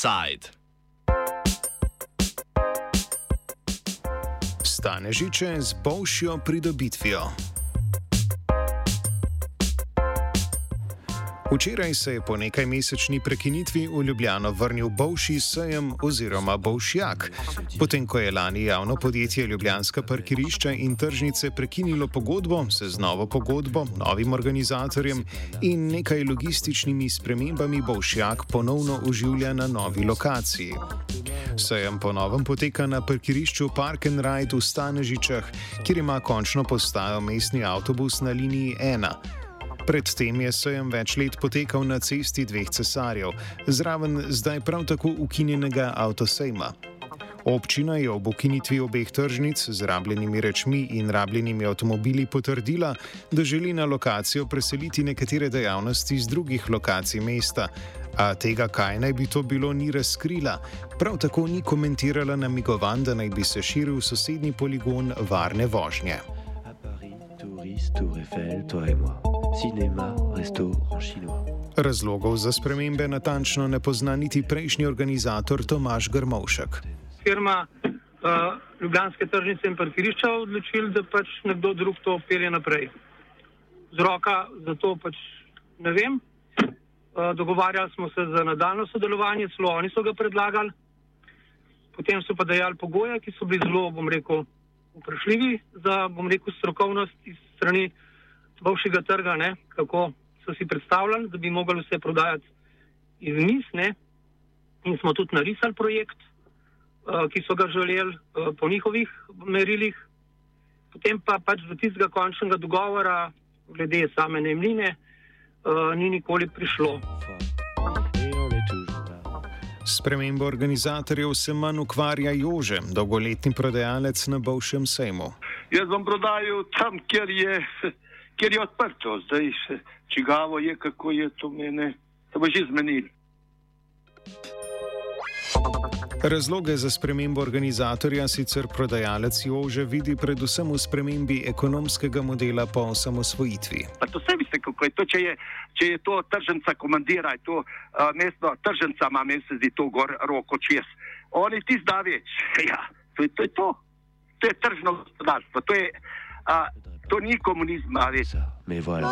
Offside. Stanežiče z boljšo pridobitvijo. Včeraj se je po nekaj mesečni prekinitvi v Ljubljano vrnil Bovši sejem oziroma Bovšjak. Potem, ko je lani javno podjetje Ljubljanska parkirišča in tržnice prekinilo pogodbo, se z novo pogodbo, novim organizatorjem in nekaj logističnimi spremembami Bovšjak ponovno oživlja na novi lokaciji. Sejem ponovem poteka na parkirišču Park and Ride v Stanežičah, kjer ima končno postajo mestni avtobus na liniji 1. Predtem je sejem več let potekal na cesti dveh cesarjev, zraven zdaj prav tako ukinjenega avtosejma. Občina je ob ukinitvi obeh tržnic z rabljenimi rečmi in rabljenimi avtomobili potrdila, da želi na lokacijo preseliti nekatere dejavnosti z drugih lokacij mesta, a tega, kaj naj bi to bilo, ni razkrila. Prav tako ni komentirala namigovan, da naj bi se širil sosednji poligon varne vožnje. Razlogov za spremembe natančno ne pozna niti prejšnji organizator Tomaš Grmovšek. Firma uh, Ljubljanske tržnice in parkirišča odločila, da pač nekdo drug to pelje naprej. Zroka za to pač ne vem. Uh, dogovarjali smo se za nadaljno sodelovanje, celo oni so ga predlagali. Potem so pa dejali pogoje, ki so bili zelo, bom rekel, vprašljivi za, bom rekel, strokovnost iz strani bivšega trga, ne, kako so si predstavljali, da bi mogli vse prodajati iz mis. Ne. In smo tudi narisali projekt, uh, ki so ga želeli uh, po njihovih merilih. Potem pa pač do tistega končnega dogovora, glede same najemnine, uh, ni nikoli prišlo. Spremembo organizatorjev se manj ukvarja Jože, dolgoletni prodajalec na Bovšem sejmu. Jaz vam prodajam tam, kjer je kjer je odprto, zdaj se čigavo je, kako je to mene, to bo že zmenil. Razloge za spremembo organizatorja sicer prodajalec Jože vidi predvsem v spremembi ekonomskega modela po osamosvojitvi. Pa to vse veste, kako je to, če je, če je to tržnica komandira, je to uh, mestno tržnica, ima meni se zdi to gor roko čez. Oni ti zda več. Ja, to je to. Je to. to je tržno gospodarstvo. To je, uh, To ni komunizm, ali pa.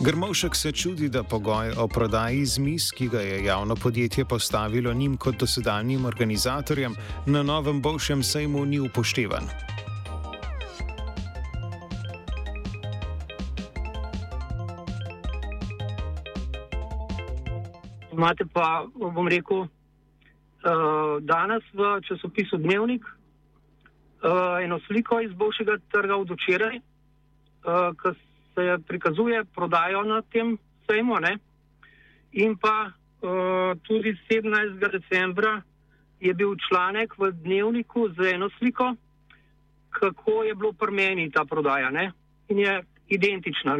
Grmovšek se čudi, da pogoj o prodaji zmis, ki ga je javno podjetje postavilo njim kot dosedanjim organizatorjem, na novem boljšem sejmu ni upoštevan. Imate pa, bom rekel, eh, danes v časopisu Dnevnik uh, eno sliko iz boljšega trga od včeraj, uh, ki se prikazuje prodajo na tem sejmu. Ne? In pa uh, tudi 17. decembra je bil članek v dnevniku z eno sliko, kako je bilo pri meni ta prodaja. Ne? In je identična.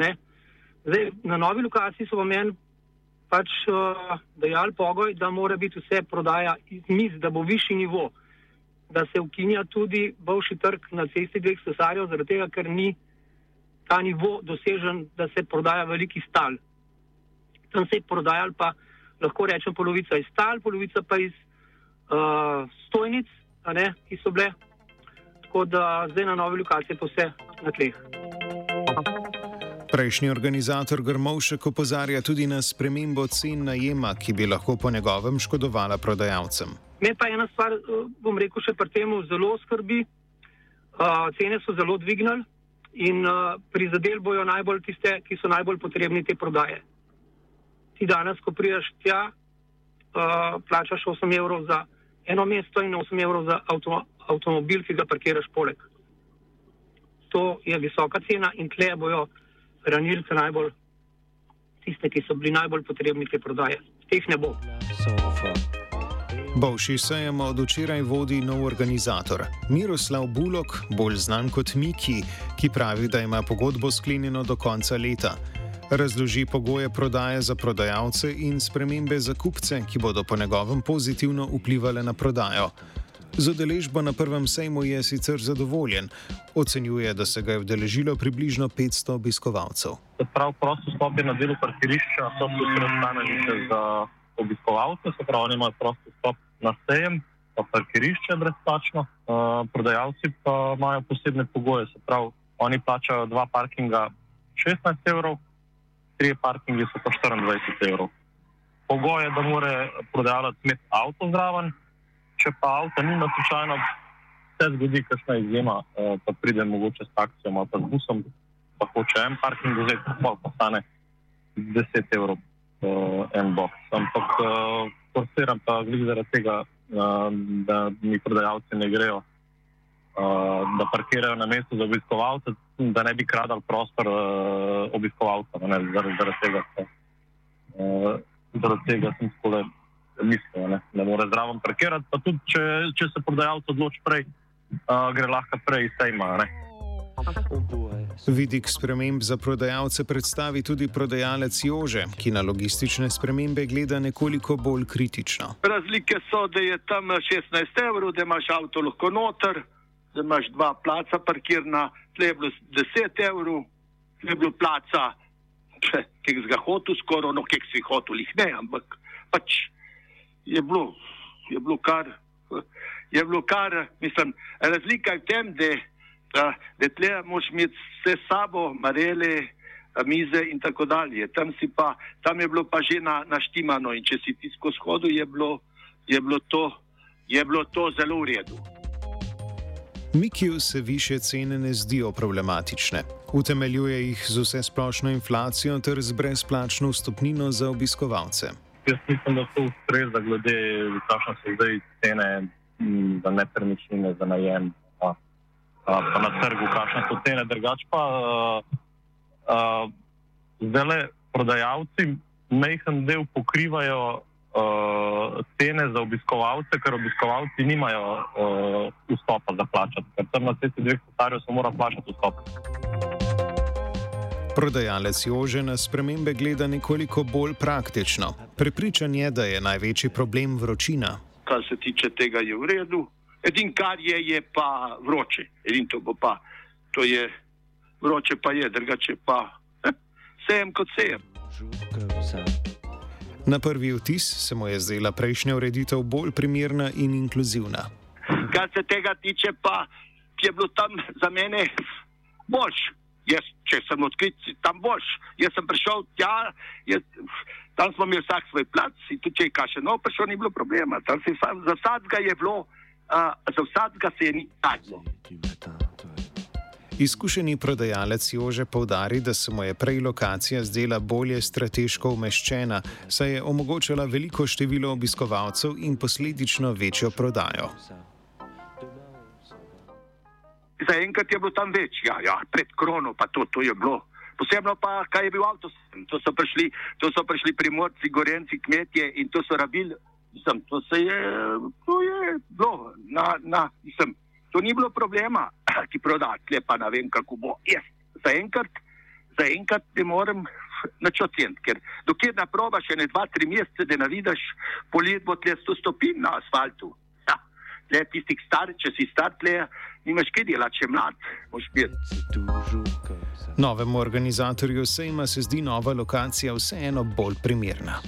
Zdaj, na novi lokaciji so v meni pač uh, dejali pogoj, da mora biti vse prodaja iz mis, da bo višji nivo. Da se ukinja tudi bivši trg na cesti dveh cesarjev, zaradi tega, ker ni ta nivo dosežen, da se prodaja veliki stal. Tam se je prodajal pa lahko rečem polovica iz stal, polovica pa iz uh, stojnic, ne, ki so bile. Tako da zdaj na novi lokaciji pa vse na tleh. Prejšnji organizator Grmovšek opozarja tudi na spremembo cen najema, ki bi lahko po njegovem škodovala prodajalcem. Me pa ena stvar, eh, bom rekel, še pri tem zelo skrbi. Uh, cene so zelo dvignili in uh, prizadeli bojo najbolj tiste, ki so najbolj potrebni te prodaje. Ti danes, ko priješ tja, uh, plačaš 8 evrov za eno mesto in 8 evrov za avto, avtomobil, ki ga parkiraš poleg. To je visoka cena in tle bojo ranilce najbolj, tiste, ki so bili najbolj potrebni te prodaje. Teh ne bo. Far. Bovši sejem od včeraj vodi nov organizator, Miroslav Bulok, bolj znan kot Miki, ki pravi, da ima pogodbo sklenjeno do konca leta. Razloži pogoje prodaje za prodajalce in spremembe za kupce, ki bodo po njegovem pozitivno vplivali na prodajo. Z odeležbo na prvem sejmu je sicer zadovoljen. Ocenjuje, da se ga je vdeležilo približno 500 obiskovalcev. Prav prosto stop je na delu parkirišča, so tu predstavljeni za obiskovalce, se pravi, imajo prost dostop na sejem, pa parkirišče brezplačno. Uh, prodajalci pa imajo posebne pogoje, se pravi, oni plačajo dva parkinga 16 evrov, tri parkingi so pa 24 evrov. Pogoj je, da mora prodajalec imeti avto zraven, če pa avto nima slučajno, se zgodi kakšna izjema, uh, pa pride mogoče s taksijo ali pa z busom, pa hoče en parking vzeti, pa pa stane 10 evrov uh, en box. Ampak uh, forsiram pa glede zaradi tega, uh, da mi prodajalci ne grejo, uh, da parkirajo na mestu za obiskovalce, da ne bi kradali prostor uh, obiskovalcev. Zaradi, zaradi tega, uh, zaradi tega sem skole mislil, ne, da mora zraven parkirati. Pa tudi, če, če se prodajalec odloči prej, uh, gre lahko prej iz sejma. Vidik sprememb za prodajalce predstavi tudi prodajalec Jože, ki na logistične spremembe gleda nekoliko bolj kritično. Razlike so, da je tam 16 evrov, da imaš avto lahko noter, da imaš dva placa parkirna, tle je bilo 10 evrov, tle je bilo placa, ki si ga hotel skoraj, no, ki si hotel jih ne, ampak pač je bilo, je bilo kar, je bilo kar, mislim, razlika je v tem, da da, da tle moš imeti vse sabo, marele, mize in tako dalje. Tam, pa, tam je bilo pa že na, naštimano in če si ti skozi hodu, je bilo, je, bilo to, je bilo to zelo v redu. Mikiju se više cene ne zdijo problematične. Utemeljuje jih z vse splošno inflacijo ter z brezplačno vstopnino za obiskovalce. Jaz mislim, da to ustreza glede, kakšne so zdaj cene za nepremičnine, za najem pa na trgu, kakšne so cene. Drugač pa uh, uh, zdaj prodajalci mehen del pokrivajo uh, cene za obiskovalce, ker obiskovalci nimajo uh, vstopa za plačati, ker tam na cesti dveh hektarjev se mora plačati vstop. Prodajalec Jože na spremembe gleda nekoliko bolj praktično. Prepričan je, da je največji problem vročina. Kar se tiče tega, je v redu. Edino, kar je, je pa vroče. Edino to bo pa, to je vroče, pa je, drugače pa sejem kot sejem. Na prvi vtis se mu je zdela prejšnja ureditev bolj primerna in inkluzivna. Kar se tega tiče, pa je bilo tam za mene boljš. Jaz, če sem odkrit, tam boljš. Jaz sem prišel tja, jaz, tam smo imeli vsak svoj plac in tudi če je kašen, no, prišel ni bilo problema. Tam se za vsakega je bilo za vsakega se je ni tajno. Izkušeni prodajalec Jože povdari, da se mu je prej lokacija zdela bolje strateško umeščena, saj je omogočala veliko število obiskovalcev in posledično večjo prodajo. Zaenkrat je bilo tam več, ja, ja, pred krono pa to, to je bilo. Posebno pa, kaj je bil avto, to so prišli, to so prišli primorci, gorenci, kmetje in to so rabili Mislim, to se je, to je bilo, na, na, mislim, to ni bilo problema, ki prodati, lepa ne vem, kako bo. Jaz zaenkrat, zaenkrat ne morem načoceniti, ker dokler na proba še ne dva, tri mesece, da ne vidiš, polet bo tle 100 stopinj na asfaltu. Ja, tle tistih star, če si star, tle nimaš kaj delati, če mlad, moš biti. Novemu organizatorju sejma se zdi nova lokacija vseeno bolj primerna.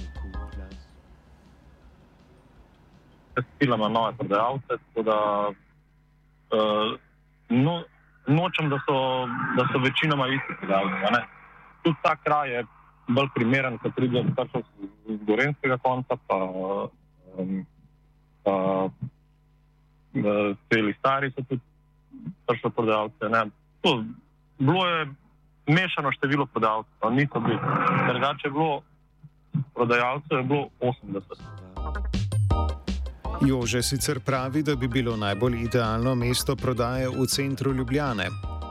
Testiramo nove prodajalce. Da, uh, no, nočem, da so, da so večinoma isti prodajalci. Tudi ta kraj je bolj primeren, kot pride z Gorenskega konca, pa um, celi stari so tudi pršli prodajalce. Bilo je mešano število prodajalcev, no, niso bili. Drugače je bilo prodajalcev, je bilo 80. Jože sicer pravi, da bi bilo najbolj idealno mesto prodaje v centru Ljubljane.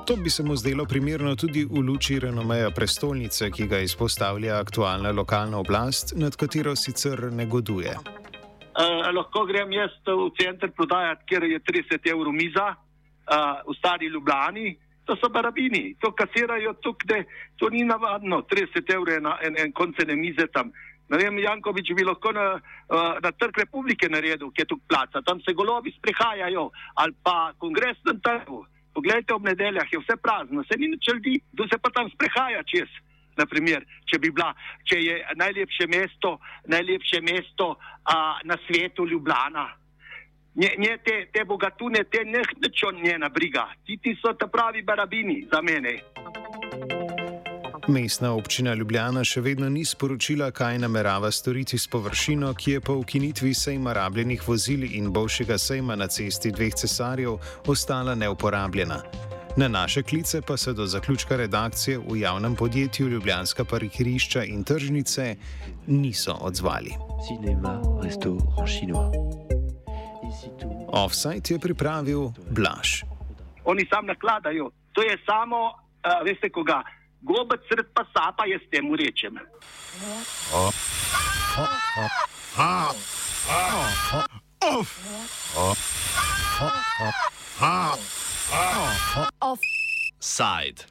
To bi se mu zdelo primerno tudi v luči renomeja prestolnice, ki ga izpostavlja aktualna lokalna oblast, nad katero sicer negoduje. Uh, lahko grem jaz v center prodajati, kjer je 30 evrov miza, uh, v stari Ljubljani, to so barabini, to kasirajo tukaj, to ni navadno, 30 evrov je na en, en koncene mize tam. Ne vem, Jankovič bi lahko na, uh, na trg republike naredil, ki je tu placa, tam se golobi sprehajajo, ali pa kongresnem trgu. Poglejte, ob nedeljah je vse prazno, se ni nič ljudi, tu se pa tam sprehaja čez. naprimer, če bi bila, če je najlepše mesto, najlepše mesto a, na svetu Ljubljana. Nje, nje te, te bogatune, te nehnečno njena briga. Ti, ti so ta pravi barabini za mene. Mestna občina Ljubljana še vedno ni sporočila, kaj namerava storiti s površino, ki je po ukinitvi sejma rabljenih vozil in boljšega sejma na cesti dveh cesarjev ostala neuporabljena. Na naše klice pa se do zaključka redakcije v javnem podjetju Ljubljanska parkirišča in tržnice niso odzvali. Offside je pripravil Blaž. Oni sam nakladajo. To je samo, uh, veste koga, gobec sred pa sapa, jaz temu rečem. Offside.